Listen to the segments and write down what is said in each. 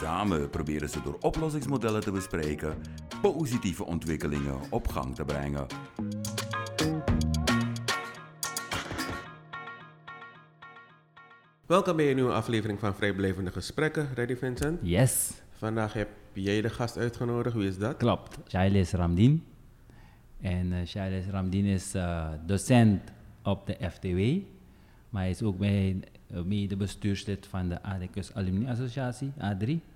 Samen proberen ze door oplossingsmodellen te bespreken positieve ontwikkelingen op gang te brengen. Welkom bij een nieuwe aflevering van Vrijblijvende Gesprekken. Ready Vincent? Yes, Vandaag heb jij de gast uitgenodigd. Wie is dat? klopt. Shailes Ramdien. En uh, Shailes Ramdien is eh, docent op de FTW. Maar hij is ook bij, uh, mede-bestuurslid van de Adicus Alumni Associatie, A3.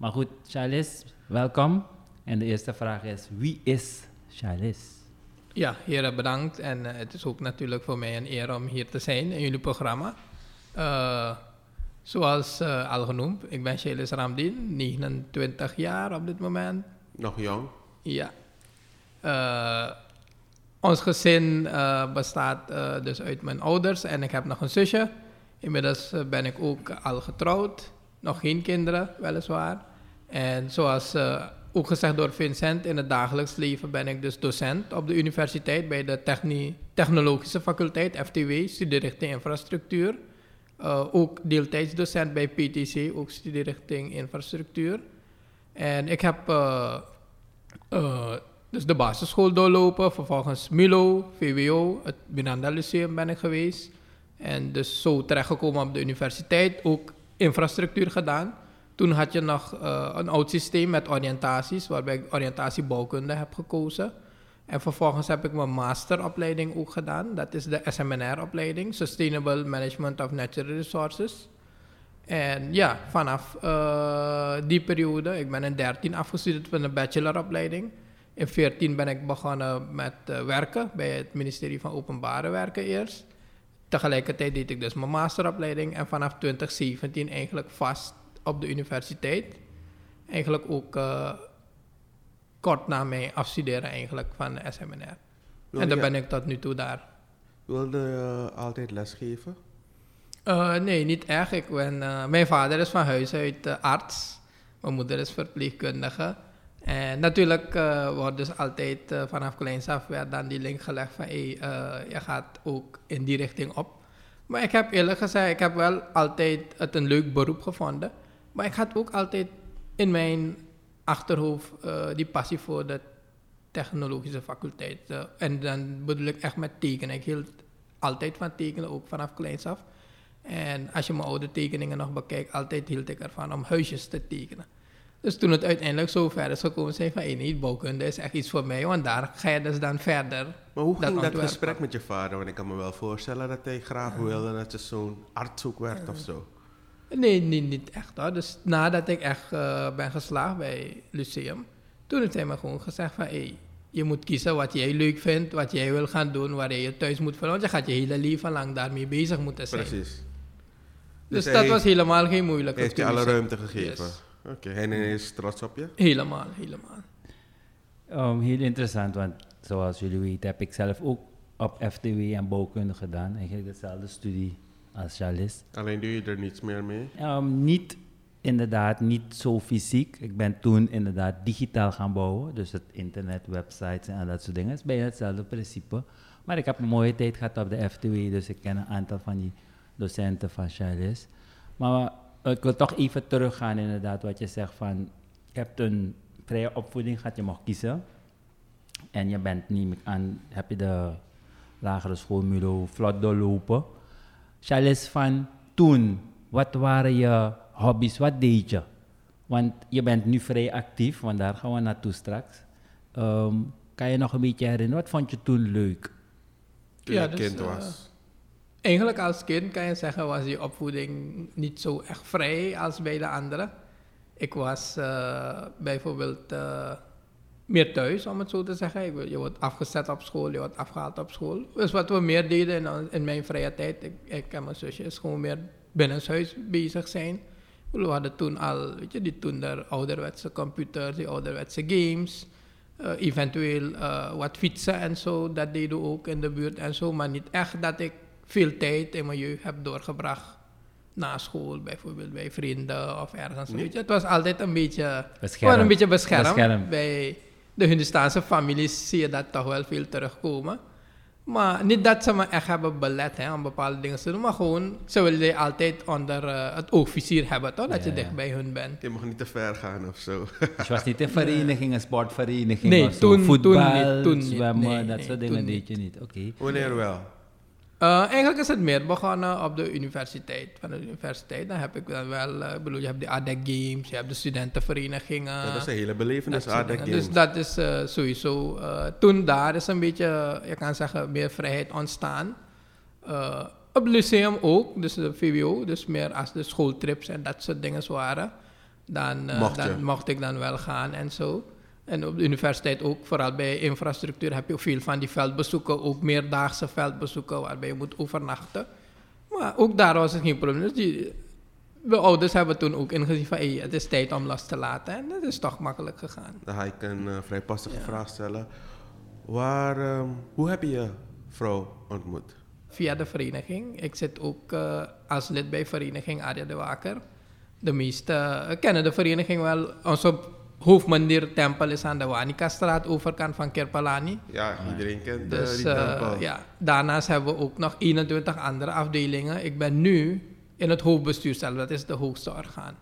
Maar goed, Shailes, welkom. En de eerste vraag is, wie is Shailes? Ja, heren bedankt. En eh, het is ook natuurlijk voor mij een eer om hier te zijn in jullie programma. Eh, zoals eh, al genoemd, ik ben Shelis Ramdin, 29 jaar op dit moment. Nog jong. Ja. Eh, ons gezin eh, bestaat eh, dus uit mijn ouders en ik heb nog een zusje. Inmiddels ben ik ook al getrouwd. Nog geen kinderen, weliswaar. En zoals eh, ook gezegd door Vincent, in het dagelijks leven ben ik dus docent op de universiteit bij de Technologische Faculteit, FTW, studierichting infrastructuur. Eh, ook deeltijds docent bij PTC, ook studierichting infrastructuur. En ik heb eh, dus de basisschool doorlopen, vervolgens MILO, VWO, het Binanda Lyceum ben ik geweest. En dus zo terechtgekomen op de universiteit, ook infrastructuur gedaan. Toen had je nog eh, een oud systeem met oriëntaties, waarbij ik oriëntatiebouwkunde heb gekozen. En vervolgens heb ik mijn masteropleiding ook gedaan. Dat is de SMNR-opleiding, Sustainable Management of Natural Resources. En ja, vanaf eh, die periode, ik ben in 13 afgestudeerd met een bacheloropleiding. In 14 ben ik begonnen met eh, werken bij het ministerie van Openbare Werken eerst. Tegelijkertijd deed ik dus mijn masteropleiding en vanaf 2017 eigenlijk vast op de universiteit. Eigenlijk ook eh, kort na mijn afstuderen eigenlijk van de SMNR. En dan ben ik tot nu toe daar. Wilde je altijd lesgeven? Eh, nee, niet echt. Ik ben, eh, mijn vader is van huis uit eh, arts. Mijn moeder is verpleegkundige. En natuurlijk wordt dus altijd vanaf kleins af werd dan die link gelegd van hey, je gaat ook in die richting op. Maar ik heb eerlijk gezegd, ik heb wel altijd het een leuk beroep gevonden. Maar ik had ook altijd in mijn achterhoofd eh, die passie voor de technologische faculteit. Eh, en dan bedoel ik echt met tekenen. Ik hield altijd van tekenen, ook vanaf kleins af. En als je mijn oude tekeningen nog bekijkt, altijd hield ik ervan om huisjes te tekenen. Dus toen het uiteindelijk zo ver is gekomen, zei ik van, hey, nee, bouwkunde is echt iets voor mij, want daar ga je dus dan verder. Maar hoe ging dat gesprek met je vader? Want ik kan me wel voorstellen dat hij graag wilde dat je zo'n arts ook werd of zo. Nee, nee, niet echt hoor. Dus nadat ik echt eh, ben geslaagd bij Lyceum, toen heeft hij me gewoon gezegd van, hey, je moet kiezen wat jij leuk vindt, wat jij wil gaan doen, waar je je thuis moet vullen, want je gaat je hele leven lang daarmee bezig moeten zijn. Precies. Dus, hij dat was helemaal geen moeilijke Heeft je alle ruimte gegeven? Yes. Oké, en hij is trots op je? Helemaal, helemaal. Um, heel interessant, want zoals jullie weten heb ik zelf ook op FTW en bouwkunde gedaan. Eigenlijk dezelfde studie als Shailes. Alleen doe je er niets meer mee? Um, niet inderdaad, niet zo fysiek. Ik ben toen inderdaad digitaal gaan bouwen. Dus het internet, websites en al dat soort dingen. Het is bijna hetzelfde principe. Maar ik heb een mooie tijd gehad op de FTW. Dus ik ken een aantal van die docenten van Charles. Maar ik wil toch even teruggaan inderdaad wat je zegt van... Je hebt een vrije opvoeding gehad, je mag kiezen. En je bent niet aan, heb je de lagere school Mulo vlot doorlopen. Charles van toen, wat waren je hobby's, wat deed je? Want je bent nu vrij actief, want daar gaan we naartoe straks. Ehm, kan je nog een beetje herinneren, wat vond je toen leuk? Toen Ja, je dus, kind eh, was. Eigenlijk als kind kan je zeggen was die opvoeding niet zo echt vrij als bij de anderen. Ik was eh, bijvoorbeeld eh, meer thuis, om het zo te zeggen. Ik- Je wordt afgezet op school, je wordt afgehaald op school. Dus wat we meer deden in, in mijn vrije tijd, ik, ik en mijn zusje, is gewoon meer binnenshuis bezig zijn. We hadden toen al, weet je, die toen de ouderwetse computers, die ouderwetse games. Eh, eventueel eh, wat fietsen en zo, dat deden we ook in de buurt en zo. Maar niet echt dat ik veel tijd in mijn jeugd heb doorgebracht na school, bijvoorbeeld bij vrienden of ergens. Nee. Weet je, het was altijd een beetje, een beetje beschermd. Beschermd. Bij de Hindustaanse families zie je dat toch wel veel terugkomen. Maar niet dat ze me echt hebben belet hè, om bepaalde dingen te doen, maar gewoon, ze willen je altijd onder eh, het oogvizier hebben, toch? Dat Ja, je ja. dicht bij hun bent. Je mag niet te ver gaan of zo. Dus je was niet in verenigingen, sportverenigingen Nee, of zo? toen- toen voetbal, niet, toen niet. zwemmen, Nee, dat nee, soort dingen deed niet. je niet. Oké. Wanneer wel? Eh, eigenlijk is het meer begonnen op de universiteit. Van de universiteit, dan heb ik dan wel, ik bedoel, je hebt de ADEC Games, je hebt de studentenverenigingen. Ja, dat is een hele belevenis, ADEC. Games. Dus dat is eh, sowieso. eh, toen daar is een beetje, je kan zeggen, meer vrijheid ontstaan. Op het lyceum ook, dus de VWO, dus meer als de schooltrips en dat soort dingen waren. Dan, Mocht dan mocht ik dan wel gaan en zo. En op de universiteit ook, vooral bij infrastructuur, heb je veel van die veldbezoeken, ook meerdaagse veldbezoeken waarbij je moet overnachten. Maar ook daar was het geen probleem. Dus die, de ouders hebben toen ook ingezien van, hey, het is tijd om los te laten. En dat is toch makkelijk gegaan. Dan ga ik een eh, vrij passige vraag stellen. Waar, ehm, hoe heb je je vrouw ontmoet? Via de vereniging. Ik zit ook eh, als lid bij vereniging Arja de Waker. De meesten eh, kennen de vereniging wel. Onze hoofdmandir tempel is aan de Wanika-straat, overkant van Kerpalani. Ja, iedereen kent eh, Dus die eh, tempel. ja, daarnaast hebben we ook nog 21 andere afdelingen. Ik ben nu in het hoofdbestuur zelf, dat is de hoogste orgaan.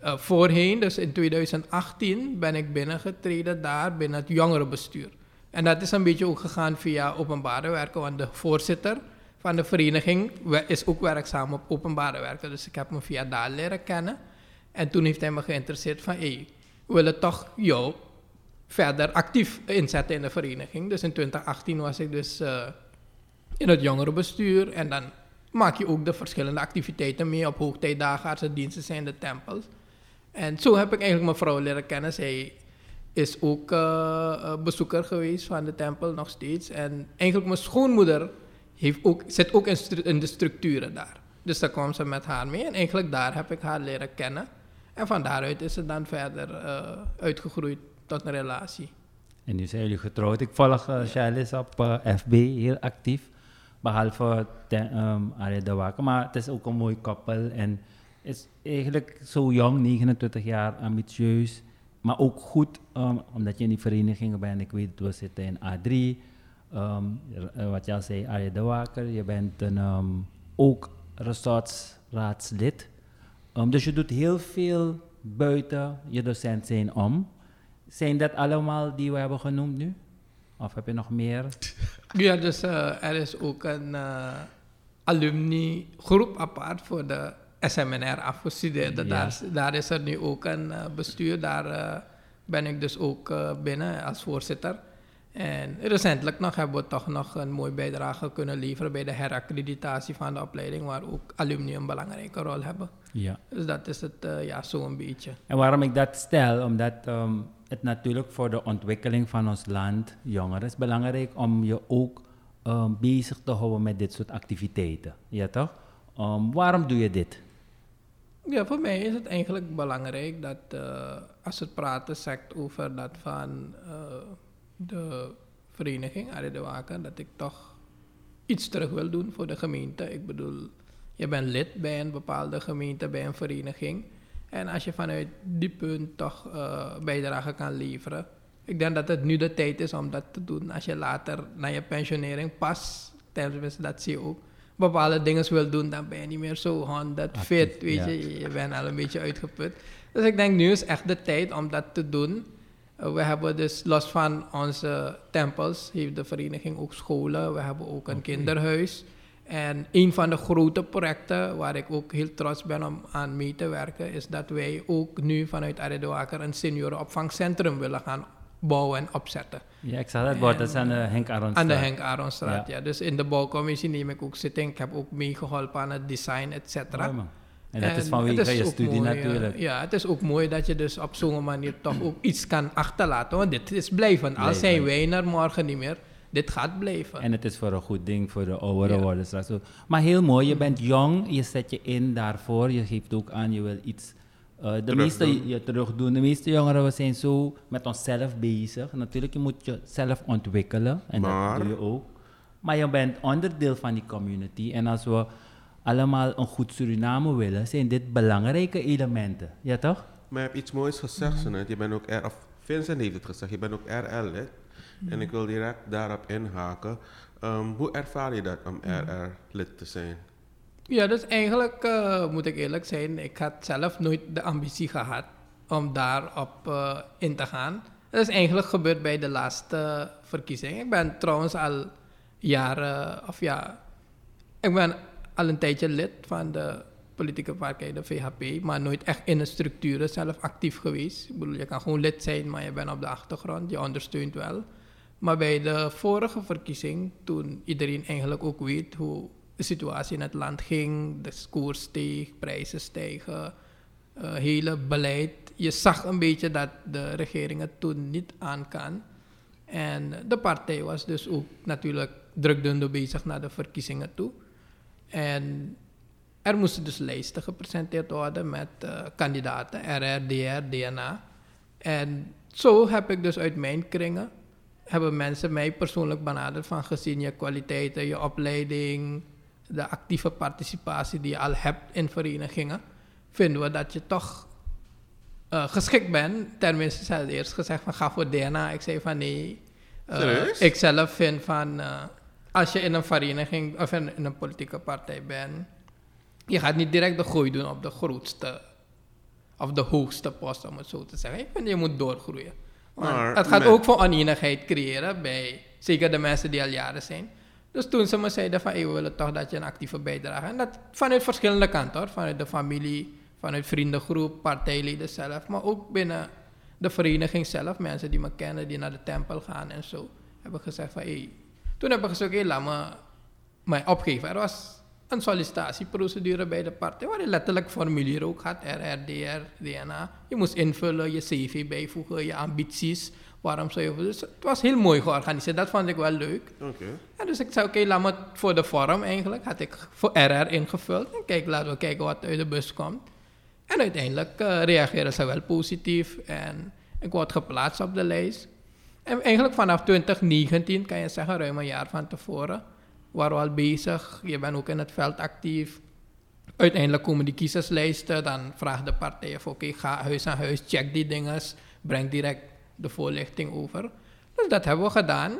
Eh, voorheen, dus in 2018, ben ik binnengetreden daar binnen het jongerenbestuur. En dat is een beetje ook gegaan via openbare werken, want de voorzitter van de vereniging is ook werkzaam op openbare werken. Dus ik heb hem via daar leren kennen. En toen heeft hij me geïnteresseerd van, hey, willen toch jou verder actief inzetten in de vereniging. Dus in 2018 was ik dus eh, in het jongerenbestuur. En dan maak je ook de verschillende activiteiten mee op hoogtijdagen, als er diensten zijn de tempels. En zo heb ik eigenlijk mijn vrouw leren kennen. Zij is ook eh, eh, bezoeker geweest van de tempel nog steeds. En eigenlijk mijn schoonmoeder heeft ook, zit ook in de structuren daar. Dus daar kwam ze met haar mee. En eigenlijk daar heb ik haar leren kennen. En van daaruit is het dan verder eh, uitgegroeid tot een relatie. En nu zijn jullie getrouwd. Ik volg uh, Charles op eh, FB heel actief. Behalve ten, um, Arie de Waker. Maar het is ook een mooi koppel. En is eigenlijk zo jong, 29 jaar, ambitieus. Maar ook goed, um, omdat je in die verenigingen bent. Ik weet, we zitten in A3. Um, uh, wat al zei, Arie de Waker. Je bent een, ook resortsraadslid. Um, dus je doet heel veel buiten je docent zijn om. Zijn dat allemaal die we hebben genoemd nu? Of heb je nog meer? Ja, dus uh, er is ook een uh, alumni groep apart voor de SMNR afgestudeerden. Ja. Daar, daar, is er nu ook een uh, bestuur. Daar ben ik dus ook binnen als voorzitter. En recentelijk nog hebben we toch nog een mooie bijdrage kunnen leveren bij de heraccreditatie van de opleiding, waar ook alumni een belangrijke rol hebben. Ja. Dus dat is het uh, ja, zo een beetje. En waarom ik dat stel, omdat um, het natuurlijk voor de ontwikkeling van ons land, jongeren, is belangrijk om je ook um, bezig te houden met dit soort activiteiten. Ja toch? Um, waarom doe je dit? Ja, voor mij is het eigenlijk belangrijk dat uh, als het praten zegt over dat van uh, de vereniging Arie de Waken, dat ik toch iets terug wil doen voor de gemeente. Ik bedoel, je bent lid bij een bepaalde gemeente, bij een vereniging. En als je vanuit die punt toch uh, bijdrage kan leveren. Ik denk dat het nu de tijd is om dat te doen. Als je later naar je pensionering pas, tenminste dat zie je ook, bepaalde dingen wil doen, dan ben je niet meer zo 100 fit, weet ja. je. Je bent al een beetje uitgeput. Dus ik denk nu is echt de tijd om dat te doen. Uh, we hebben dus los van onze tempels, heeft de vereniging ook scholen. We hebben ook een okay. kinderhuis. En een van de grote projecten waar ik ook heel trots ben om aan mee te werken, is dat wij ook nu vanuit Aredoaker een seniorenopvangcentrum willen gaan bouwen en opzetten. Ja, ik zag dat bord, dat is aan de Henk Aronstraat. Aan de Henk Aronstraat, ja. ja. Dus in de bouwcommissie neem ik ook zitting. Ik heb ook meegeholpen aan het design, et cetera. Oh, en dat en is vanwege je studie mooi, natuurlijk. Ja, het is ook mooi dat je dus op zo'n manier toch ook iets kan achterlaten. Want dit is blijvend. Al zijn wij er morgen niet meer, dit gaat blijven. En het is voor een goed ding voor de ouderen ja. worden straks. Maar heel mooi, je bent jong, je zet je in daarvoor. Je geeft ook aan, je wil iets eh, de meeste ja, terugdoen. De meeste jongeren we zijn zo met onszelf bezig. Natuurlijk, je moet jezelf ontwikkelen. En Maar? dat doe je ook. Maar je bent onderdeel van die community. En als we allemaal een goed Suriname willen, zijn dit belangrijke elementen. Ja, toch? Maar je hebt iets moois gezegd, Sonet. Je bent ook R, of Vincent heeft het gezegd, je bent ook RL-lid. En ik wil direct daarop inhaken. Ehm, hoe ervaar je dat om RR-lid te zijn? Ja, dus eigenlijk eh, moet ik eerlijk zijn, ik had zelf nooit de ambitie gehad om daarop eh, in te gaan. Dat is eigenlijk gebeurd bij de laatste verkiezing. Ik ben trouwens al jaren, of ja, ik ben al een tijdje lid van de politieke partij, de VHP, maar nooit echt in de structuren zelf actief geweest. Ik bedoel, je kan gewoon lid zijn, maar je bent op de achtergrond, je ondersteunt wel. Maar bij de vorige verkiezing, toen iedereen eigenlijk ook weet hoe de situatie in het land ging, de koers steeg, prijzen stijgen, eh, hele beleid. Je zag een beetje dat de regering het toen niet aan kan. En de partij was dus ook natuurlijk drukdoende bezig naar de verkiezingen toe. En er moesten dus lijsten gepresenteerd worden met eh, kandidaten, RR, DR, DNA. En zo heb ik dus uit mijn kringen, hebben mensen mij persoonlijk benaderd van gezien je kwaliteiten, je opleiding, de actieve participatie die je al hebt in verenigingen, vinden we dat je toch eh, geschikt bent. Tenminste, ze hadden eerst gezegd van ga voor DNA. Ik zei van nee. Serieus? ik zelf vind van als je in een vereniging of in, in een politieke partij bent, je gaat niet direct de gooi doen op de grootste of de hoogste post, om het zo te zeggen. Ik vind je moet doorgroeien. Maar het gaat ook voor oneenigheid creëren bij zeker de mensen die al jaren zijn. Dus toen ze me zeiden van hey, we willen toch dat je een actieve bijdrage. En dat vanuit verschillende kanten hoor. Vanuit de familie, vanuit vriendengroep, partijleden zelf. Maar ook binnen de vereniging zelf. Mensen die me kennen, die naar de tempel gaan en zo. Hebben gezegd van hey. Toen heb ik gezegd, hey, laat me mij opgeven. Er was een sollicitatieprocedure bij de partij, waar je letterlijk formulier ook had, RRDR, DNA. Je moest invullen, je cv bijvoegen, je ambities, waarom zou je... Dus het was heel mooi georganiseerd, dat vond ik wel leuk. Oké. Ja, dus ik zei, oké, laat me voor de vorm eigenlijk, had ik voor RR ingevuld. En kijk, laten we kijken wat uit de bus komt. En uiteindelijk eh reageerden ze wel positief en ik word geplaatst op de lijst. En eigenlijk vanaf 2019, kan je zeggen, ruim een jaar van tevoren, waren we al bezig. Je bent ook in het veld actief. Uiteindelijk komen die kiezerslijsten, dan vraagt de partij van oké, ga huis aan huis, check die dingen, breng direct de voorlichting over. Dus dat hebben we gedaan.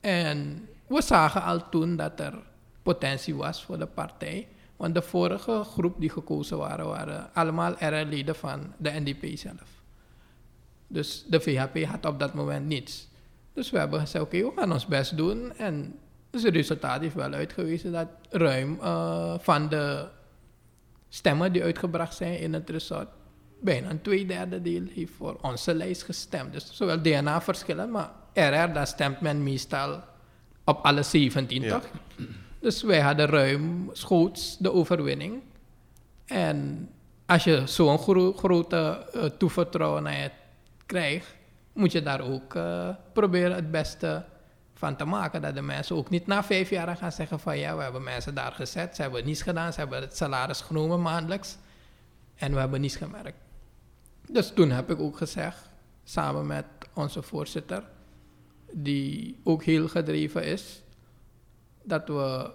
En we zagen al toen dat er potentie was voor de partij. Want de vorige groep die gekozen waren, waren allemaal RR-leden van de NDP zelf. Dus de VHP had op dat moment niets. Dus we hebben gezegd, oké, we gaan ons best doen. En dus het resultaat heeft wel uitgewezen dat ruim eh, van de stemmen die uitgebracht zijn in het resort, bijna een tweederde deel heeft voor onze lijst gestemd. Dus zowel DNA verschillen, maar RR, daar stemt men meestal op alle 17, Ja. toch? Dus wij hadden ruim schoots de overwinning. En als je zo'n gro- grote eh, toevertrouwen naar je krijgt, moet je daar ook eh, proberen het beste van te maken. Dat de mensen ook niet na vijf jaar gaan zeggen van ja, we hebben mensen daar gezet, ze hebben niets gedaan, ze hebben het salaris genomen maandelijks en we hebben niets gemerkt. Dus toen heb ik ook gezegd, samen met onze voorzitter, die ook heel gedreven is, dat we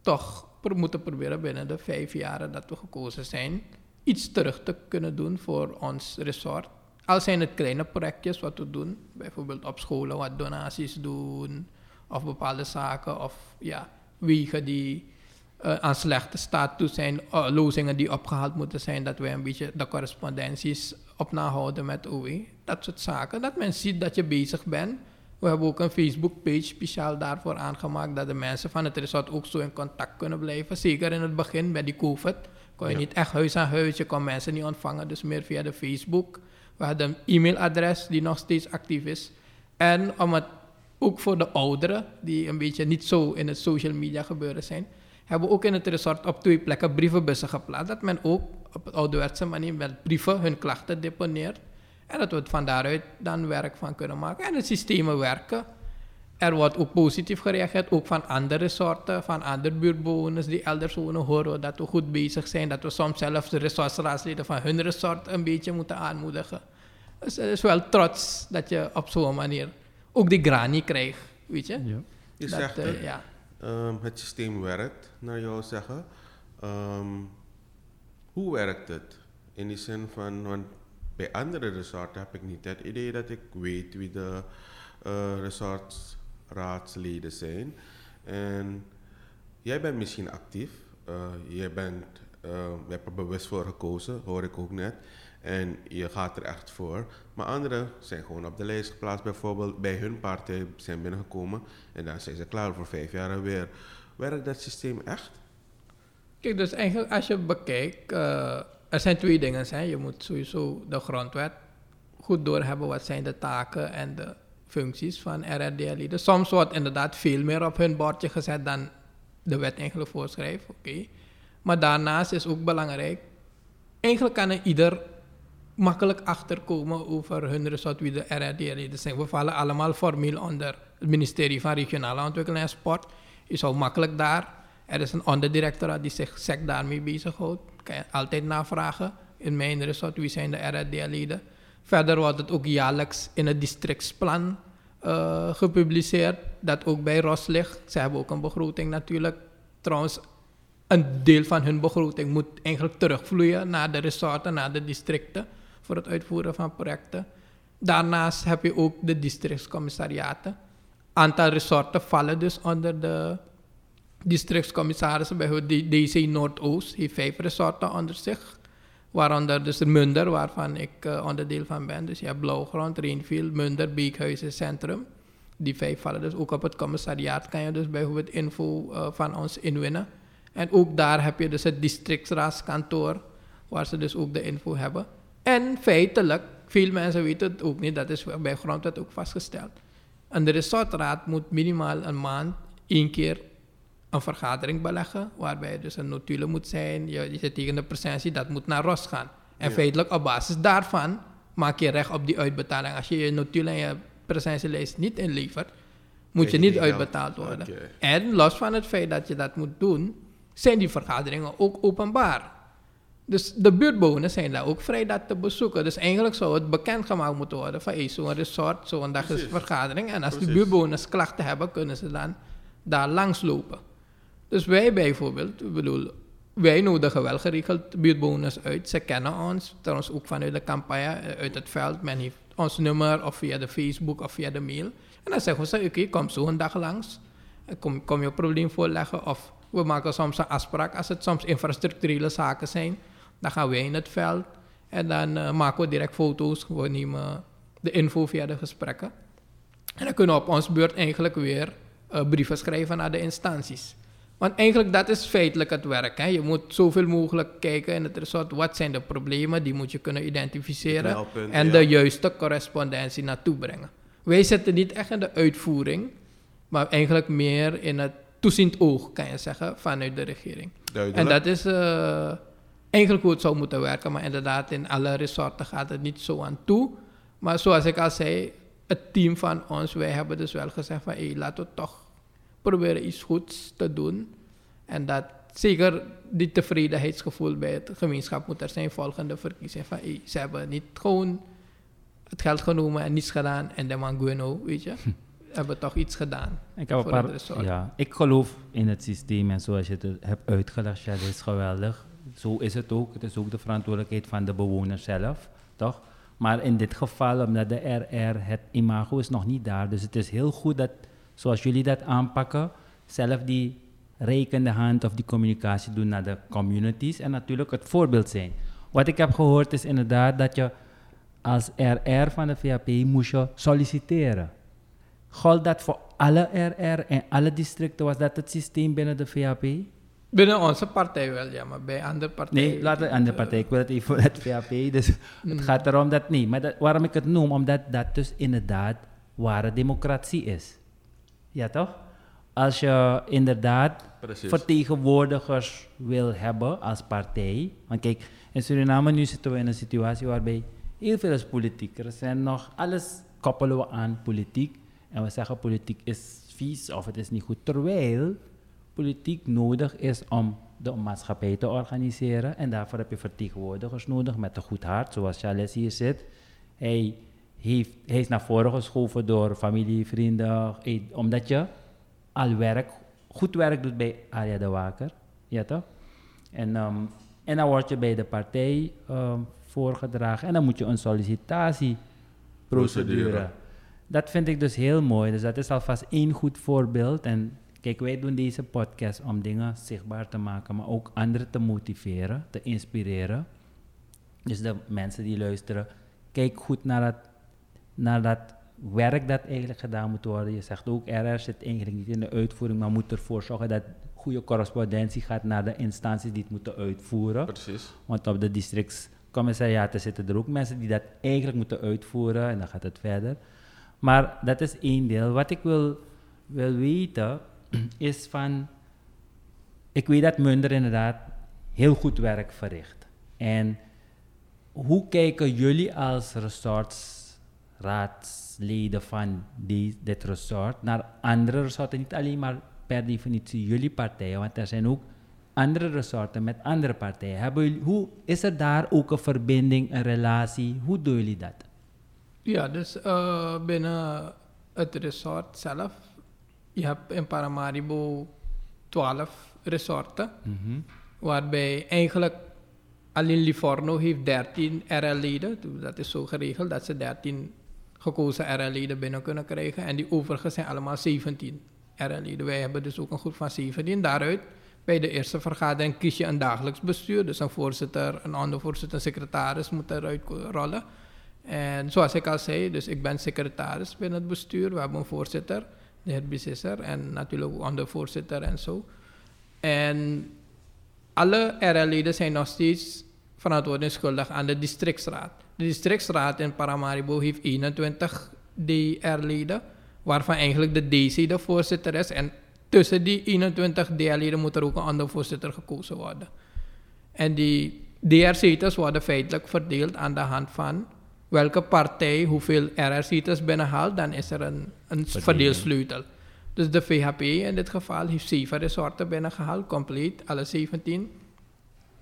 toch moeten proberen binnen de vijf jaren dat we gekozen zijn, iets terug te kunnen doen voor ons resort. Al zijn het kleine projectjes wat we doen, bijvoorbeeld op scholen wat donaties doen, of bepaalde zaken, of ja, wegen die eh, aan slechte staat toe zijn, eh, lozingen die opgehaald moeten zijn, dat wij een beetje de correspondenties op nahouden met OE. Dat soort zaken, dat men ziet dat je bezig bent. We hebben ook een Facebook-page speciaal daarvoor aangemaakt, dat de mensen van het resort ook zo in contact kunnen blijven. Zeker in het begin met die COVID kon je Ja. niet echt huis aan huis, je kon mensen niet ontvangen, dus meer via de Facebook. We hadden een e-mailadres die nog steeds actief is. En om het ook voor de ouderen, die een beetje niet zo in het social media gebeuren zijn, hebben we ook in het resort op twee plekken brievenbussen geplaatst. Dat men ook op ouderwetse manier met brieven hun klachten deponeert. En dat we het van daaruit dan werk van kunnen maken. En de systemen werken. Er wordt ook positief gereageerd, ook van andere soorten, van andere buurtbewoners die elders wonen, horen we dat we goed bezig zijn, dat we soms zelfs de resortsraadsleden van hun resort een beetje moeten aanmoedigen. Dus het is wel trots dat je op zo'n manier ook die grani krijgt, weet je. Ja. Je Dat, zegt eh, dat ja. ehm, het systeem werkt, naar jou zeggen. Ehm, hoe werkt het? In die zin van, want bij andere resorten heb ik niet het idee dat ik weet wie de eh, resortsraadsleden zijn. En jij bent misschien actief. eh, jij bent, eh, je hebt er bewust voor gekozen, hoor ik ook net. En je gaat er echt voor. Maar anderen zijn gewoon op de lijst geplaatst, bijvoorbeeld bij hun partij zijn binnengekomen. En dan zijn ze klaar voor vijf jaar weer. Werkt dat systeem echt? Kijk, dus eigenlijk als je bekijkt, eh, er zijn twee dingen. Hè. Je moet sowieso de grondwet goed doorhebben wat zijn de taken en de functies van RRDLI. Dus soms wordt inderdaad veel meer op hun bordje gezet dan de wet eigenlijk voorschrijft. Oké. Maar daarnaast is ook belangrijk, eigenlijk kan er ieder makkelijk achterkomen over hun resort wie de RRD-leden zijn. We vallen allemaal formeel onder het ministerie van Regionale Ontwikkeling en Sport. Je zou makkelijk daar, er is een onderdirectoraat die zich sec daarmee bezighoudt. Kan je altijd navragen in mijn resort wie zijn de RRD-leden. Verder wordt het ook jaarlijks in het districtsplan eh, gepubliceerd, dat ook bij ROS ligt. Ze hebben ook een begroting natuurlijk. Trouwens, een deel van hun begroting moet eigenlijk terugvloeien naar de resorten, naar de districten, voor het uitvoeren van projecten. Daarnaast heb je ook de districtscommissariaten. Aantal resorten vallen dus onder de districtscommissarissen. Bijvoorbeeld DC Noordoost heeft vijf resorten onder zich. Waaronder dus Munder, waarvan ik eh, onderdeel van ben. Dus je hebt Blauwgrond, Reenfield, Munder, Beekhuizen, Centrum. Die vijf vallen dus ook op het commissariaat. Kan je dus bijvoorbeeld info eh, van ons inwinnen. En ook daar heb je dus het districtsraadskantoor, waar ze dus ook de info hebben. En feitelijk, veel mensen weten het ook niet, dat is bij grondwet ook vastgesteld. En de resortraad moet minimaal een maand één keer een vergadering beleggen, waarbij dus een notulen moet zijn, je, je zit tegen de presentie, dat moet naar ROS gaan. En Ja. feitelijk op basis daarvan maak je recht op die uitbetaling. Als je je notulen en je presentielijst niet inlevert, moet je niet uitbetaald worden. En los van het feit dat je dat moet doen, zijn die vergaderingen ook openbaar. Dus de buurtbewoners zijn daar ook vrij dat te bezoeken. Dus eigenlijk zou het bekendgemaakt moeten worden van hey, zo'n resort, zo'n dag is vergadering. En als de buurtbewoners klachten hebben, kunnen ze dan daar langslopen. Dus wij bijvoorbeeld, bedoel, wij nodigen wel geregeld buurtbewoners uit. Ze kennen ons, trouwens ook vanuit de campagne, eh, uit het veld. Men heeft ons nummer of via de Facebook of via de mail. En dan zeggen we ze, oké, kom zo een dag langs. En Kom, kom je probleem voorleggen. Of we maken soms een afspraak als het soms infrastructurele zaken zijn. Dan gaan wij in het veld en dan eh, maken we direct foto's. We nemen de info via de gesprekken. En dan kunnen we op ons beurt eigenlijk weer eh, brieven schrijven naar de instanties. Want eigenlijk dat is feitelijk het werk. Hè. Je moet zoveel mogelijk kijken in het resort. Wat zijn de problemen? Die moet je kunnen identificeren. En ja. de juiste correspondentie naartoe brengen. Wij zitten niet echt in de uitvoering. Maar eigenlijk meer in het toeziend oog, kan je zeggen, vanuit de regering. En dat is eh, eigenlijk hoe het zou moeten werken. Maar inderdaad, in alle resorten gaat het niet zo aan toe. Maar zoals ik al zei, het team van ons, wij hebben dus wel gezegd van... Hey, laten we toch proberen iets goeds te doen. En dat zeker die tevredenheidsgevoel bij het gemeenschap moet er zijn volgende verkiezing. Van, hey, ze hebben niet gewoon het geld genomen en niets gedaan. En de man Gueno, weet je. hebben toch iets gedaan. Ik, heb een paar, ja, ik geloof in het systeem en zoals je het hebt uitgelegd, ja, dat is geweldig. Zo is het ook. Het is ook de verantwoordelijkheid van de bewoner zelf, toch? Maar in dit geval, omdat de RR, het imago is nog niet daar. Dus het is heel goed dat, zoals jullie dat aanpakken, zelf die rekende hand of die communicatie doen naar de communities en natuurlijk het voorbeeld zijn. Wat ik heb gehoord is inderdaad dat je als RR van de VAP moest je solliciteren. Gold dat voor alle RR en alle districten? Was dat het systeem binnen de VAP? Binnen onze partij wel, ja, maar bij andere partijen... Nee, aan de partij. Ik wil het even voor het VAP. Dus het gaat erom dat niet. Maar dat, waarom ik het noem, omdat dat dus inderdaad ware democratie is. Ja, toch? Als je inderdaad Precies. vertegenwoordigers wil hebben als partij. Want kijk, in Suriname nu zitten we in een situatie waarbij heel veel is politiek. Er zijn nog, alles koppelen we aan politiek. En we zeggen politiek is vies of het is niet goed. Terwijl politiek nodig is om de maatschappij te organiseren. En daarvoor heb je vertegenwoordigers nodig met een goed hart, zoals Charles hier zit. Hij, heeft, hij is naar voren geschoven door familie, vrienden, eh, omdat je al werk, goed werk doet bij Aria de Waker. Ja toch? En, ehm, en dan word je bij de partij ehm, voorgedragen en dan moet je een sollicitatieprocedure. Procedure. Dat vind ik dus heel mooi. Dus dat is alvast één goed voorbeeld. En kijk, wij doen deze podcast om dingen zichtbaar te maken, maar ook anderen te motiveren, te inspireren. Dus de mensen die luisteren, kijk goed naar dat, naar dat werk dat eigenlijk gedaan moet worden. Je zegt ook, RR zit eigenlijk niet in de uitvoering, maar moet ervoor zorgen dat goede correspondentie gaat naar de instanties die het moeten uitvoeren. Precies. Want op de districtscommissariaten zitten er ook mensen die dat eigenlijk moeten uitvoeren en dan gaat het verder. Maar dat is één deel. Wat ik wil, wil weten is van, ik weet dat Munder inderdaad heel goed werk verricht. En hoe kijken jullie als resortsraadsleden van die, dit resort naar andere resorten? Niet alleen maar per definitie jullie partijen, want er zijn ook andere resorten met andere partijen. Hebben jullie, hoe, is er daar ook een verbinding, een relatie? Hoe doen jullie dat? Ja, dus eh, binnen het resort zelf, je hebt in Paramaribo 12 resorten, waarbij eigenlijk alleen Livorno heeft 13 RL-leden. Dat is zo geregeld dat ze 13 gekozen RL-leden binnen kunnen krijgen en die overige zijn allemaal 17 RL-leden. Wij hebben dus ook een groep van 17. Daaruit, bij de eerste vergadering kies je een dagelijks bestuur, dus een voorzitter, een ondervoorzitter, een secretaris moet eruit rollen. En zoals ik al zei, dus ik ben secretaris binnen het bestuur. We hebben een voorzitter, de heer Bisisser, en natuurlijk ook ondervoorzitter en zo. En alle RL-leden zijn nog steeds verantwoording schuldig aan de districtsraad. De districtsraad in Paramaribo heeft 21 DR-leden, waarvan eigenlijk de DC de voorzitter is. En tussen die 21 DR-leden moet er ook een andere voorzitter gekozen worden. En die DR-zetels worden feitelijk verdeeld aan de hand van welke partij hoeveel RR-zetels binnenhaalt, dan is er een, een verdeelsleutel. Dus de VHP in dit geval heeft zeven resorten binnengehaald, compleet, alle 17.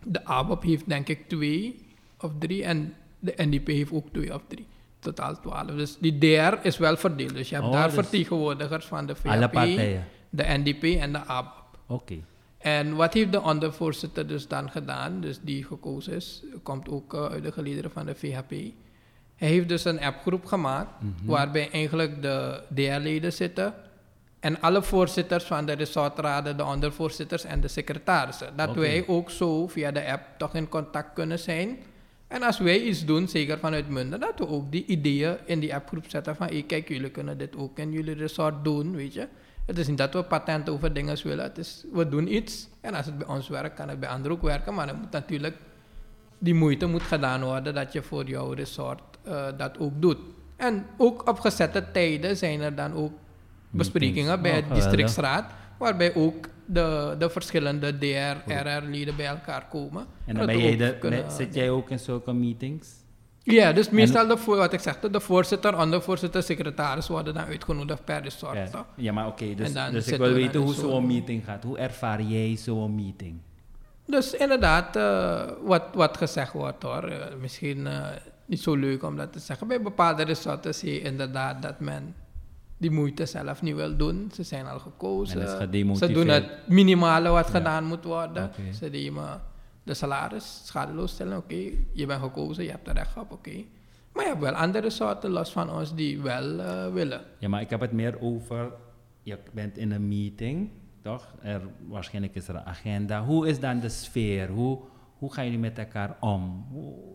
De ABOP heeft denk ik twee of drie en de NDP heeft ook twee of drie. Totaal twaalf. Dus die DR is wel verdeeld. Dus je hebt Oh, daar dus- vertegenwoordigers van de Alle VHP, de NDP en de ABOP. Oké. En wat heeft de ondervoorzitter dus dan gedaan, dus die gekozen is, komt ook uh, uit de gelederen van de VHP. Hij heeft dus een appgroep gemaakt, waarbij eigenlijk de DR-leden zitten en alle voorzitters van de resortraden, de ondervoorzitters en de secretarissen. Dat wij ook zo via de app toch in contact kunnen zijn. En als wij iets doen, zeker vanuit Munden, dat we ook die ideeën in die appgroep zetten van, hey, kijk, jullie kunnen dit ook in jullie resort doen, weet je. Het is niet dat we patent over dingen willen, het is, we doen iets. En als het bij ons werkt, kan het bij anderen ook werken, maar dan moet natuurlijk die moeite moet gedaan worden dat je voor jouw resort eh, dat ook doet. En ook op gezette tijden zijn er dan ook besprekingen bij Oh, het districtsraad, waarbij ook de, de verschillende DR, RR-leden bij elkaar komen. En dan ben jij de, kunnen- zit jij ook in zulke meetings? Ja, dus meestal de, voor, wat ik zeg, de voorzitter, ondervoorzitter, secretaris worden dan uitgenodigd per resort. Ja, ja maar oké, dus, dus ik wil we weten hoe zo'n- meeting gaat. Hoe ervaar jij zo'n meeting? Dus inderdaad, eh, wat, wat gezegd wordt hoor, eh, misschien eh, niet zo leuk om dat te zeggen. Bij bepaalde resorten zie je inderdaad dat men die moeite zelf niet wil doen. Ze zijn al gekozen. Ze doen het minimale wat Ja. gedaan moet worden. Ze nemen de salaris schadeloos stellen. Oké, je bent gekozen, je hebt er recht op. Oké. Maar je hebt wel andere resorten los van ons die wel eh, willen. Ja, maar ik heb het meer over, je bent in een meeting, toch? Er, waarschijnlijk is er een agenda. Hoe is dan de sfeer? Hoe, hoe gaan jullie met elkaar om?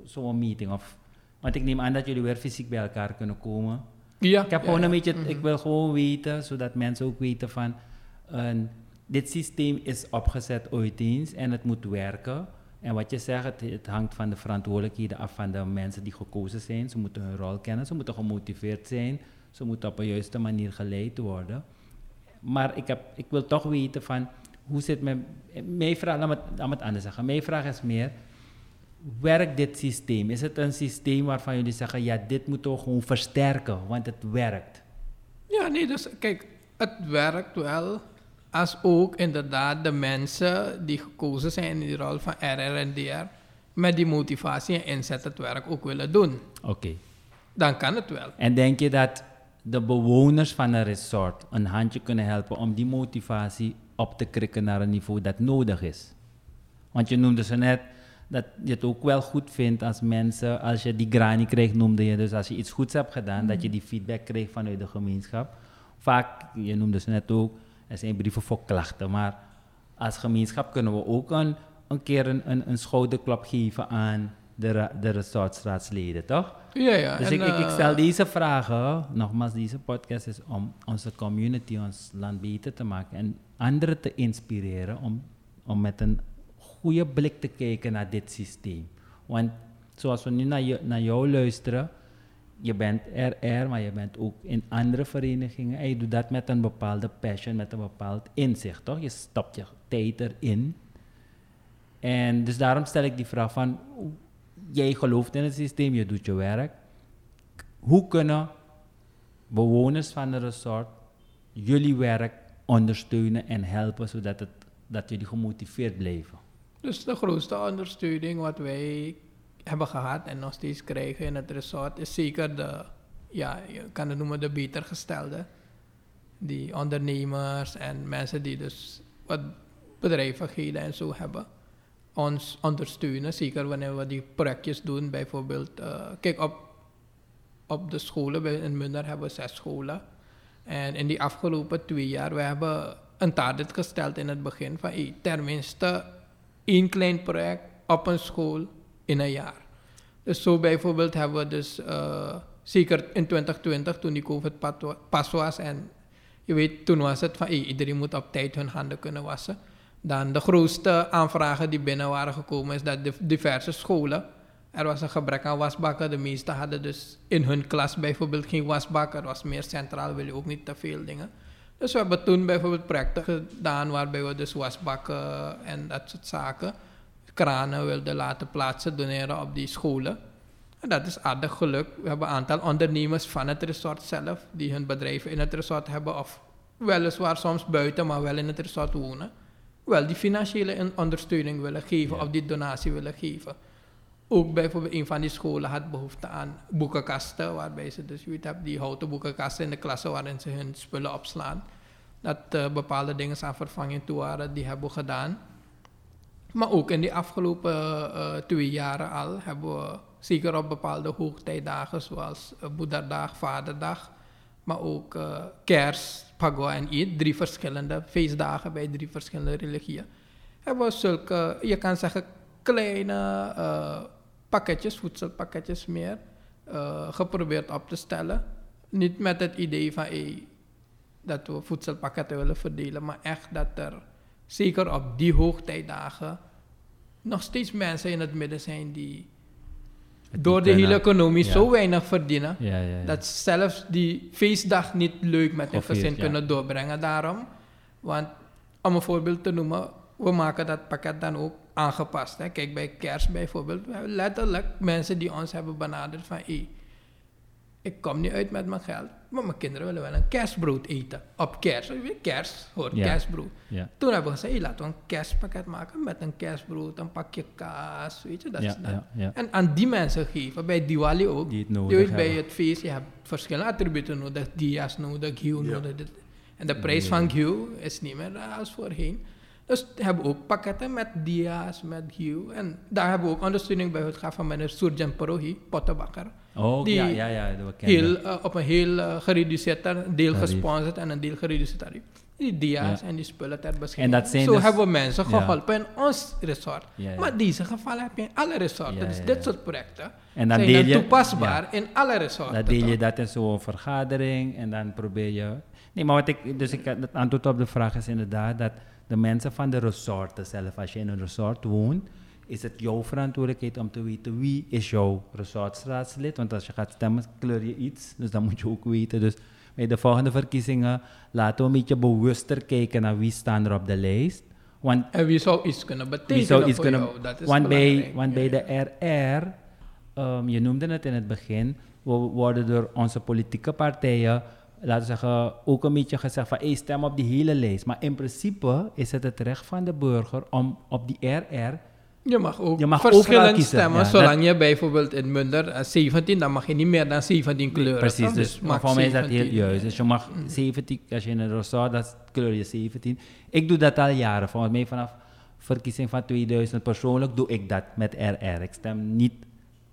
Zo'n meeting? Of, want ik neem aan dat jullie weer fysiek bij elkaar kunnen komen. Ja, Ik heb ja, gewoon ja. een beetje, Mhm. ik wil gewoon weten, zodat mensen ook weten van, een- dit systeem is opgezet ooit eens en het moet werken. En wat je zegt, het, het hangt van de verantwoordelijkheden af van de mensen die gekozen zijn. Ze moeten hun rol kennen, ze moeten gemotiveerd zijn, ze moeten op een juiste manier geleid worden. Maar ik, heb, ik wil toch weten van, hoe zit mijn, mijn vraag, laat me, het- laat me het anders zeggen. Mijn vraag is meer, werkt dit systeem? Is het een systeem waarvan jullie zeggen, ja, dit moeten we gewoon versterken, want het werkt? Ja, nee, dus kijk, het werkt wel. Als ook inderdaad de mensen die gekozen zijn in die rol van RR en DR met die motivatie en inzet het werk ook willen doen. Oké. Dan kan het wel. En denk je dat de bewoners van een resort een handje kunnen helpen om die motivatie op te krikken naar een niveau dat nodig is? Want je noemde ze net dat je het ook wel goed vindt als mensen, als je die grani krijgt, noemde je dus als je iets goeds hebt gedaan, dat je die feedback krijgt vanuit de gemeenschap. Vaak, je noemde ze net ook, er zijn brieven voor klachten, maar als gemeenschap kunnen we ook een, een keer een, een, een schouderklap geven aan de, de resortstraatsleden, toch? Ja, ja. Dus en, ik, ik, ik eh, stel deze vragen, nogmaals, deze podcast is om onze community, ons land beter te maken en anderen te inspireren om, om met een goede blik te kijken naar dit systeem. Want zoals we nu naar, je, jou luisteren, je bent RR, maar je bent ook in andere verenigingen en je doet dat met een bepaalde passion, met een bepaald inzicht, toch? Je stopt je tijd erin. En dus daarom stel ik die vraag van, jij gelooft in het systeem, je doet je werk. Hoe kunnen bewoners van de resort jullie werk ondersteunen en helpen, zodat het, dat jullie gemotiveerd blijven? Dus de grootste ondersteuning wat wij hebben gehad en nog steeds krijgen in het resort is zeker de, ja, je kan het noemen de beter gestelde. Die ondernemers en mensen die dus wat bedrijvigheden en zo hebben. Ons ondersteunen, zeker wanneer we die projectjes doen. Bijvoorbeeld, eh, kijk op, op de scholen, in Munder hebben we zes scholen. En in die afgelopen twee jaar, we hebben een target gesteld in het begin van hey, tenminste één klein project op een school in een jaar. Dus zo bijvoorbeeld hebben we dus, eh, zeker in 2020 toen die COVID pas was en je weet, toen was het van iedereen moet op tijd hun handen kunnen wassen. Dan de grootste aanvragen die binnen waren gekomen is dat diverse scholen, er was een gebrek aan wasbakken. De meesten hadden dus in hun klas bijvoorbeeld geen wasbak. Er was meer centraal, wil je ook niet te veel dingen. Dus we hebben toen bijvoorbeeld projecten gedaan waarbij we dus wasbakken en dat soort zaken, kranen wilden laten plaatsen, doneren op die scholen. En dat is aardig geluk. We hebben een aantal ondernemers van het resort zelf, die hun bedrijven in het resort hebben of weliswaar soms buiten, maar wel in het resort wonen. Wel die financiële in- ondersteuning willen geven Ja. of die donatie willen geven. Ook bijvoorbeeld een van die scholen had behoefte aan boekenkasten, waarbij ze dus, je weet, die houten boekenkasten in de klassen waarin ze hun spullen opslaan. Dat eh, bepaalde dingen aan vervanging toe waren, die hebben we gedaan. Maar ook in die afgelopen eh, twee jaren al hebben we zeker op bepaalde hoogtijdagen zoals uh, Vaderdag, maar ook eh, Kerst, Pagwa en Eid, drie verschillende feestdagen bij drie verschillende religieën, hebben we zulke, je kan zeggen, kleine eh, pakketjes, voedselpakketjes meer, eh, geprobeerd op te stellen. Niet met het idee van hey, dat we voedselpakketten willen verdelen, maar echt dat er zeker op die hoogtijdagen nog steeds mensen in het midden zijn die door de hele economie Ja. zo weinig verdienen. Ja, ja, ja. Dat ze zelfs die feestdag niet leuk met hun gezin kunnen doorbrengen daarom. Want om een voorbeeld te noemen, we maken dat pakket dan ook aangepast. Hè. Kijk, bij kerst bijvoorbeeld, we hebben letterlijk mensen die ons hebben benaderd van... Hey, ik kom niet uit met mijn geld, maar mijn kinderen willen wel een kerstbrood eten. Op kerst, kerst hoort Ja. kerstbrood. ja. Toen hebben we gezegd, hey, laten we een kerstpakket maken met een kerstbrood, een pakje kaas, weet je, dat Ja, is dat. En aan die mensen geven, bij Diwali ook. Die het Je nodig weet, bij het feest, je hebt verschillende attributen nodig, dia's nodig, ghee Ja. nodig. dit. En de prijs van ghee is niet meer als voorheen. Dus we hebben ook pakketten met dia's, met ghee. En daar hebben we ook ondersteuning bij gaan van meneer Surjan Parohi, pottenbakker. Oh, die ja, ja, ja, dat we. Heel, eh, op een heel eh, gereduceerd deel Tarief. gesponsord en een deel gereduceerd tarief. Die dia's Ja. en die spullen ter beschikking. En Zo dus- hebben we mensen Ja. geholpen in ons resort. Ja, ja. Maar deze gevallen heb je in alle resorten. Ja, dus ja, dit ja. soort projecten En dan zijn deel dan je, toepasbaar in alle resorten. Dan deel je dat in zo'n vergadering en dan probeer je. Nee, maar wat ik. Dus ik, het antwoord op de vraag is inderdaad dat de mensen van de resorten zelf, als je in een resort woont, is het jouw verantwoordelijkheid om te weten wie is jouw resortstraatslid. Want als je gaat stemmen, kleur je iets. Dus dan moet je ook weten. Dus bij de volgende verkiezingen laten we een beetje bewuster kijken naar wie staan er op de lijst. Want En wie zou iets kunnen betekenen wie zou iets voor kunnen. jou? Dat is want bij, want bij de RR, ehm, je noemde het in het begin, we worden door onze politieke partijen laten we zeggen, ook een beetje gezegd van, hey, stem op die hele lijst. Maar in principe is het het recht van de burger om op die RR Je mag ook Je mag verschillend stemmen. ja, zolang je bijvoorbeeld in Munder eh, 17, dan mag je niet meer dan 17 kleuren. Precies, dus maar voor mij is dat 17. heel juist. Dus je mag 17, als je in een resort, dat kleur je 17. Ik doe dat al jaren. Volgens mij vanaf verkiezing van 2000 persoonlijk doe ik dat met RR. Ik stem niet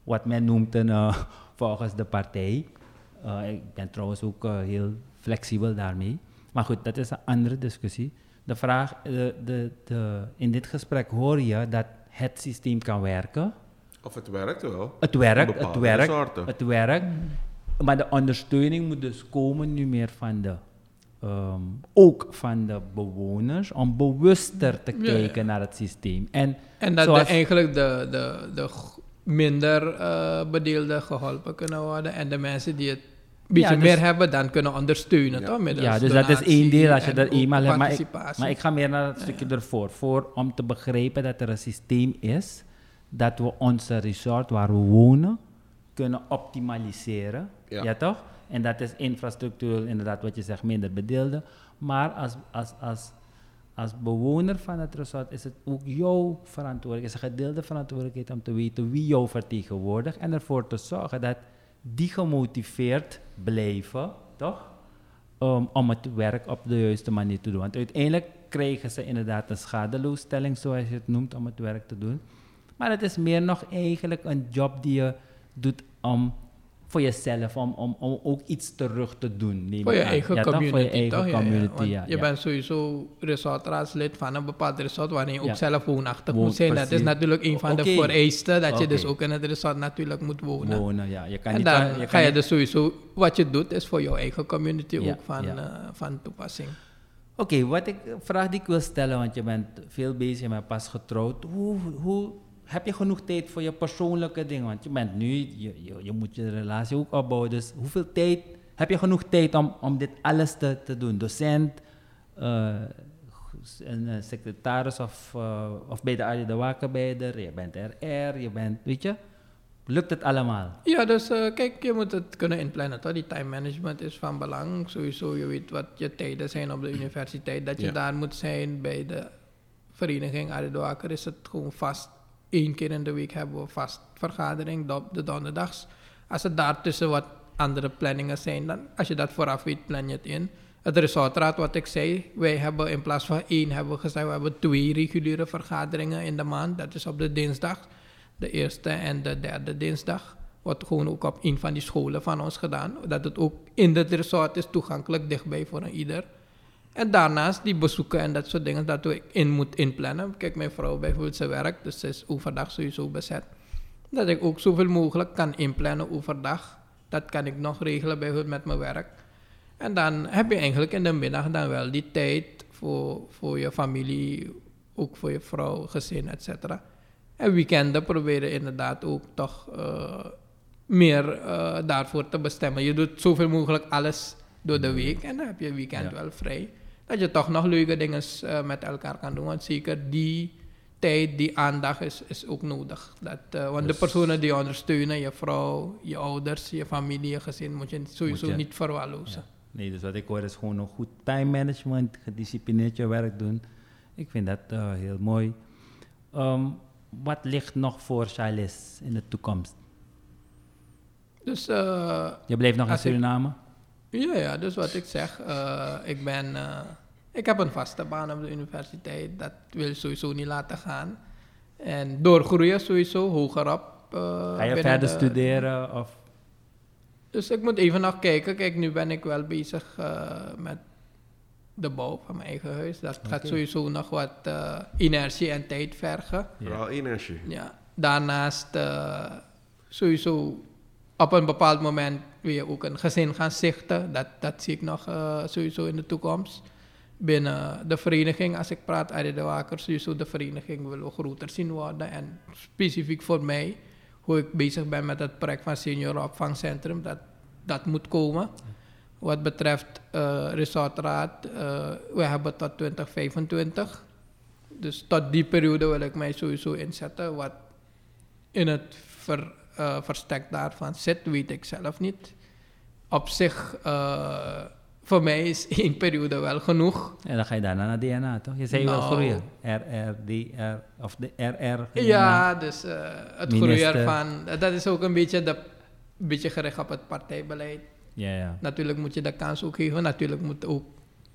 wat men noemt een, eh, volgens de partij. Eh, ik ben trouwens ook eh, heel flexibel daarmee. Maar goed, dat is een andere discussie. De vraag, de, de, de, in dit gesprek hoor je dat het systeem kan werken. Of het werkt wel. Het werkt, het werkt, soorten. het werkt. Maar de ondersteuning moet dus komen nu meer van de, ehm, ook van de bewoners, om bewuster te Ja, ja. kijken naar het systeem. En, En dat zoals- de, eigenlijk de, de, de minder eh bedeelden geholpen kunnen worden. En de mensen die het beetje Ja, dus- meer hebben, dan kunnen ondersteunen. Ja. Toch? Middels ja, dus dat is één deel als je dat eenmaal hebt. Maar ik, maar ik ga meer naar het stukje ervoor. Voor om te begrijpen dat er een systeem is, dat we onze resort waar we wonen kunnen optimaliseren. Ja. Ja, toch? En dat is infrastructuur, inderdaad, wat je zegt, minder bedeelden. Maar als, als, als, als bewoner van het resort is het ook jouw verantwoordelijkheid, is een gedeelde verantwoordelijkheid om te weten wie jou vertegenwoordigt en ervoor te zorgen dat die gemotiveerd blijven, toch? Um, om het werk op de juiste manier te doen. Want uiteindelijk krijgen ze inderdaad een schadeloosstelling, zoals je het noemt, om het werk te doen. Maar het is meer nog eigenlijk een job die je doet om voor jezelf, om, om, om ook iets terug te doen. neem Voor je aan. eigen Ja, community, Voor je eigen toch? Ja, ja. community, ja. je bent sowieso resortraadslid van een bepaald resort waarin je ook zelf woonachtig Woon- moet zijn. Dat is natuurlijk een van de vereisten, dat je dus ook in het resort natuurlijk moet wonen. wonen. Ja. Je kan en niet, dan je ga je niet- dus sowieso, wat je doet is voor jouw eigen community ook van, eh, van toepassing. Oké, wat ik vraag die ik wil stellen, want je bent veel bezig, je bent pas getrouwd. Hoe, hoe heb je genoeg tijd voor je persoonlijke dingen? Want je bent nu, je, je, je moet je relatie ook opbouwen. Dus hoeveel tijd heb je genoeg tijd om, om dit alles te, te doen? Docent, eh, een eh, secretaris of, eh, of bij de Arie de Wakenbeider, je bent RR, je bent, weet je? Lukt het allemaal? Ja, dus kijk, je moet het kunnen inplannen. Toch? Die time management is van belang. Sowieso, je weet wat je tijden zijn op de universiteit. Dat je Ja. daar moet zijn bij de vereniging Arie de Wakker is het gewoon vast. Eén keer in de week hebben we vast vergadering op de donderdags. Als er daartussen wat andere planningen zijn, dan als je dat vooraf weet, plan je het in. Het resortraad, wat ik zei, wij hebben in plaats van één, hebben we gezegd, we hebben twee reguliere vergaderingen in de maand. Dat is op de dinsdag, de eerste en de derde dinsdag. Wordt gewoon ook op een van die scholen van ons gedaan. Dat het ook in het resort is toegankelijk, dichtbij voor een ieder. En daarnaast die bezoeken en dat soort dingen dat we in moet inplannen. Kijk, mijn vrouw bijvoorbeeld, ze werkt, dus ze is overdag sowieso bezet. Dat ik ook zoveel mogelijk kan inplannen overdag. Dat kan ik nog regelen bijvoorbeeld met mijn werk. En dan heb je eigenlijk in de middag dan wel die tijd voor, voor je familie, ook voor je vrouw, gezin, etc. En weekenden proberen inderdaad ook toch eh, meer eh, daarvoor te bestemmen. Je doet zoveel mogelijk alles door de week en dan heb je weekend Ja. wel vrij. Dat je toch nog leuke dingen eh, met elkaar kan doen. Want zeker die tijd, die aandacht is, is ook nodig. Dat, eh, want de Dus- personen die je ondersteunen, je vrouw, je ouders, je familie, je gezin, moet je sowieso Moet je- niet verwaarlozen. Ja. Nee, dus wat ik hoor is gewoon een goed time management, gedisciplineerd je werk doen. Ik vind dat eh, heel mooi. Ehm, wat ligt nog voor Charles in de toekomst? Dus Je blijft nog in ik- Suriname? Ja, ja, dus wat ik zeg, ik ben, ik heb een vaste baan op de universiteit, dat wil ik sowieso niet laten gaan. En doorgroeien sowieso, hogerop. eh, Ga je verder de- studeren? Of? Dus ik moet even nog kijken, kijk nu ben ik wel bezig eh, met de bouw van mijn eigen huis. Dat gaat sowieso nog wat eh, inertie en tijd vergen. Vooral energie. Ja, daarnaast eh, sowieso op een bepaald moment wil je ook een gezin gaan stichten. Dat, dat zie ik nog eh, sowieso in de toekomst. Binnen de vereniging, als ik praat, Arie de Waker, sowieso de vereniging we groter zien worden. En specifiek voor mij, hoe ik bezig ben met het project van seniorenopvangcentrum, dat, dat moet komen. Wat betreft eh resortraad, eh, we hebben tot 2025. Dus tot die periode wil ik mij sowieso inzetten. Wat in het ver, eh, verstek daarvan zit, weet ik zelf niet. Op zich, voor mij is één periode wel genoeg. En dan ga je daarna naar DNA, toch? Je zei je wil Nou. groeien. RRDR, of de RR. Ja, dus eh, het groeien ervan, dat is ook een beetje, de, een beetje gericht op het partijbeleid. Ja, ja. Natuurlijk moet je de kans ook geven. Natuurlijk moet ook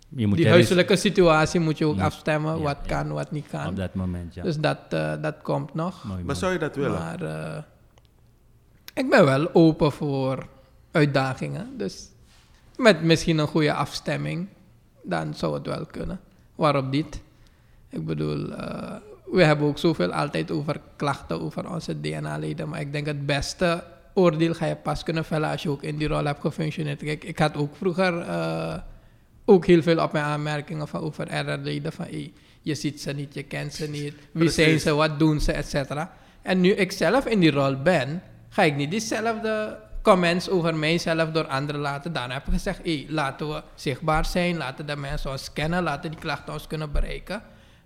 Je moet die je huiselijke situatie moet je ook afstemmen. ja, wat ja. kan, wat niet kan. op dat moment, ja. Dus dat, eh, dat komt nog. mooi, Maar mooi. zou je dat willen? Maar eh, ik ben wel open voor uitdagingen. Dus met misschien een goede afstemming, dan zou het wel kunnen. Waarom niet? Ik bedoel, eh, we hebben ook zoveel altijd over klachten over onze DNA-leden. Maar ik denk het beste oordeel ga je pas kunnen vellen als je ook in die rol hebt gefunctioneerd. Kijk, ik had ook vroeger eh, ook heel veel op mijn aanmerkingen van over RR-leden. Van hey, je ziet ze niet, je kent ze niet. Wie Precies. zijn ze, wat doen ze, et cetera. En nu ik zelf in die rol ben, ga ik niet diezelfde comments over mijzelf door anderen laten. Daarna heb ik gezegd, hey, laten we zichtbaar zijn, laten de mensen ons kennen, laten die klachten ons kunnen bereiken.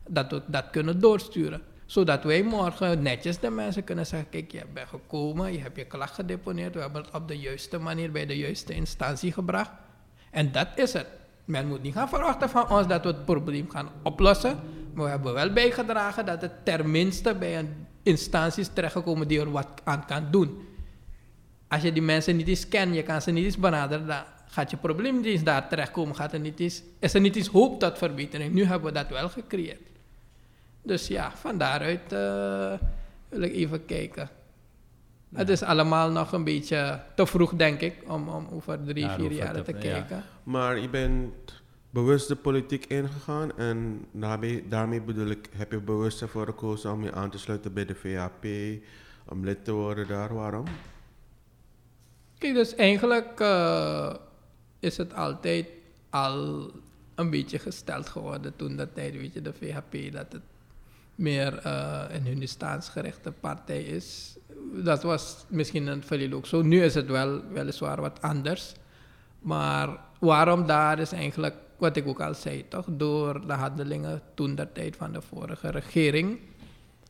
Dat we dat kunnen doorsturen. Zodat wij morgen netjes de mensen kunnen zeggen, kijk, je bent gekomen, je hebt je klacht gedeponeerd, we hebben het op de juiste manier bij de juiste instantie gebracht. En dat is het. Men moet niet gaan verwachten van ons dat we het probleem gaan oplossen. Maar we hebben wel bijgedragen dat het tenminste bij een instantie is terechtgekomen die er wat aan kan doen. Als je die mensen niet eens kent, je kan ze niet eens benaderen, dan gaat je probleem niet eens daar terechtkomen. Gaat er niet eens, is er niet eens hoop tot verbetering. Nu hebben we dat wel gecreëerd. Dus ja, van daaruit eh, wil ik even kijken. Het is allemaal nog een beetje te vroeg, denk ik, om, om over drie, Daarover vier jaren te- te ja. kijken. Maar je bent bewust de politiek ingegaan en daarmee, daarmee bedoel ik, heb je bewust ervoor gekozen om je aan te sluiten bij de VAP, om lid te worden daar, waarom? Kijk, dus eigenlijk eh, is het altijd al een beetje gesteld geworden toen dat tijd, weet je, de VHP, dat het meer eh, een Hindustaans-gerichte partij is. Dat was misschien in het verleden ook zo. Nu is het wel weliswaar wat anders. Maar waarom daar is eigenlijk, wat ik ook al zei, toch? Door de handelingen toen de tijd van de vorige regering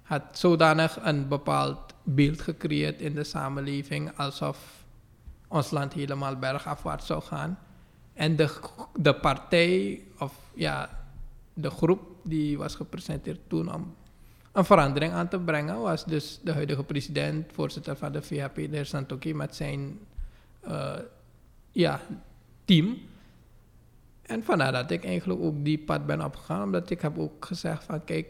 had zodanig een bepaald beeld gecreëerd in de samenleving alsof ons land helemaal bergafwaarts zou gaan. En de, de partij, of ja, de groep die was gepresenteerd toen om een verandering aan te brengen, was dus de huidige president, voorzitter van de VHP, de heer met zijn eh, ja, team. En vandaar dat ik eigenlijk ook die pad ben opgegaan, omdat ik heb ook gezegd van kijk,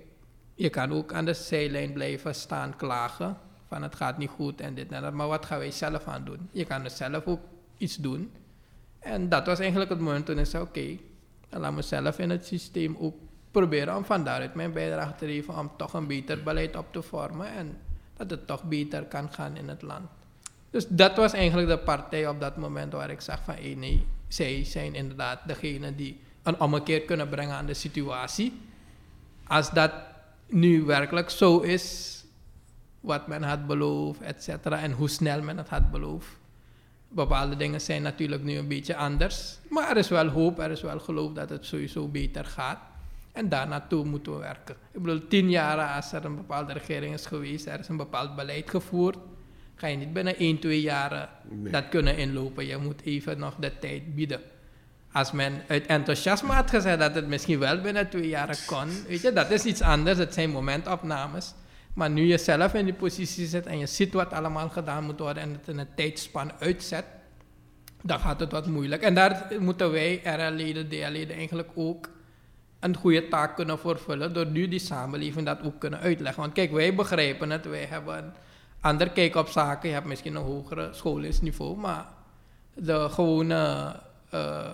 je kan ook aan de zijlijn blijven staan klagen van het gaat niet goed en dit en dat, maar wat gaan wij zelf aan doen? Je kan er zelf ook iets doen. En dat was eigenlijk het moment toen ik zei, oké, dan laat mezelf in het systeem ook proberen om van daaruit mijn bijdrage te leveren om toch een beter beleid op te vormen en dat het toch beter kan gaan in het land. Dus dat was eigenlijk de partij op dat moment waar ik zag van, hé, nee, zij zijn inderdaad degene die een ommekeer kunnen brengen aan de situatie. Als dat nu werkelijk zo is, wat men had beloofd, et cetera, en hoe snel men het had beloofd. Bepaalde dingen zijn natuurlijk nu een beetje anders, maar er is wel hoop, er is wel geloof dat het sowieso beter gaat. En daar naartoe moeten we werken. Ik bedoel, tien jaar als er een bepaalde regering is geweest, er is een bepaald beleid gevoerd, ga je niet binnen 1, 2 jaren Nee. dat kunnen inlopen. Je moet even nog de tijd bieden. Als men uit enthousiasme had gezegd dat het misschien wel binnen twee jaar kon, weet je, dat is iets anders. Het zijn momentopnames. Maar nu je zelf in die positie zit en je ziet wat allemaal gedaan moet worden en het in een tijdspan uitzet, dan gaat het wat moeilijk. En daar moeten wij, RL-leden, DL-leden, eigenlijk ook een goede taak kunnen vervullen door nu die samenleving dat ook kunnen uitleggen. Want kijk, wij begrijpen het, wij hebben een ander kijk op zaken. Je hebt misschien een hogere scholingsniveau, maar de gewone eh,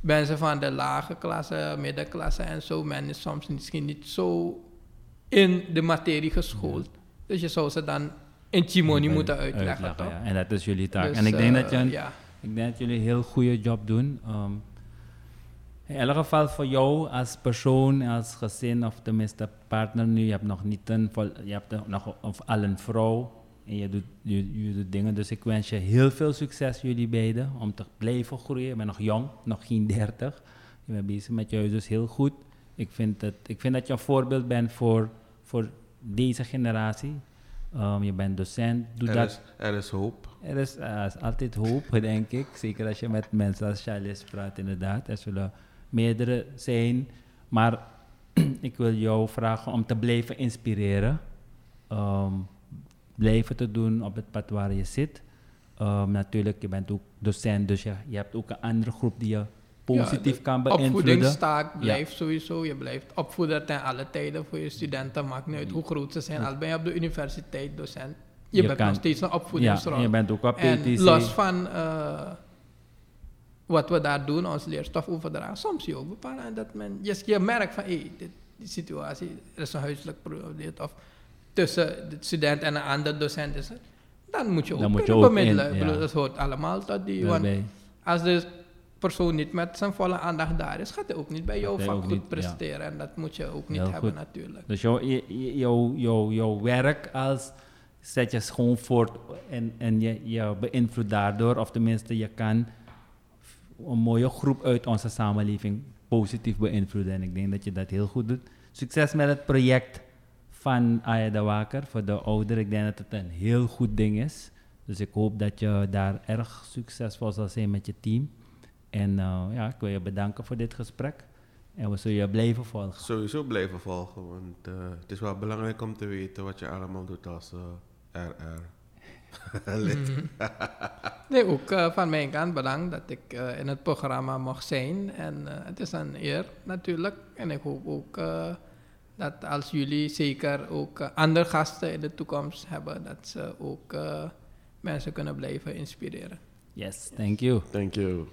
mensen van de lage klasse, middenklasse en zo, men is soms misschien niet zo in de materie geschoold. Dus je zou ze dan in Chimoni moeten uitleggen, ja. En dat is jullie taak. Dus, en ik denk, eh, dat je een, ja. ik denk dat jullie een heel goede job doen. Ehm, in elk geval voor jou als persoon, als gezin of tenminste partner nu, je hebt nog niet een, vol- je hebt nog of al een vrouw en je doet, je, je doet dingen. Dus ik wens je heel veel succes jullie beiden om te blijven groeien. Je bent nog jong, nog geen 30. Je bent bezig met je huis, dus heel goed. Ik vind, het, ik vind dat je een voorbeeld bent voor, voor deze generatie. Ehm, je bent docent, doe Er dat. is, er is hoop. Er is, eh, is altijd hoop, denk ik. Zeker als je met mensen als Charles praat, inderdaad. Er zullen meerdere zijn. Maar ik wil jou vragen om te blijven inspireren. Ehm, blijven te doen op het pad waar je zit. Ehm, natuurlijk, je bent ook docent, dus je, je hebt ook een andere groep die je positief kan beïnvloeden. Opvoedingstaak blijft sowieso. Je blijft opvoeder ten alle tijden voor je studenten. Maakt niet uit hoe groot ze zijn. Al ben je op de universiteit docent. Je, Je bent kan- nog steeds een Ja, opvoedingsrol. en je bent ook op En los van eh, wat we daar doen, ons leerstof overdragen, soms je ook bepalen dat men, je, je merkt van, hé, dit, die situatie, er is een huiselijk probleem, of tussen de student en een andere docent is het, dan moet je ook Dan kunnen bemiddelen. ja. dat hoort allemaal tot die, als de persoon niet met zijn volle aandacht daar is, gaat hij ook niet bij jou ook goed niet, ja. presteren. En dat moet je ook niet Heel hebben goed. natuurlijk. Dus jouw, jouw, jouw, jouw werk als zet je gewoon voort en, en je, je beïnvloedt daardoor, of tenminste je kan een mooie groep uit onze samenleving positief beïnvloeden. En ik denk dat je dat heel goed doet. Succes met het project van Aya de Waker voor de ouderen. Ik denk dat het een heel goed ding is. Dus ik hoop dat je daar erg succesvol zal zijn met je team. En eh, ja, ik wil je bedanken voor dit gesprek. En we zullen je blijven volgen. Sowieso blijven volgen, want eh, het is wel belangrijk om te weten wat je allemaal doet als eh, RR. Lid. Nee, ook eh, van mijn kant bedankt dat ik eh, in het programma mocht zijn. En eh, het is een eer natuurlijk. En ik hoop ook dat als jullie zeker ook andere gasten in de toekomst hebben, dat ze ook eh, mensen kunnen blijven inspireren. Yes, thank you. Thank you.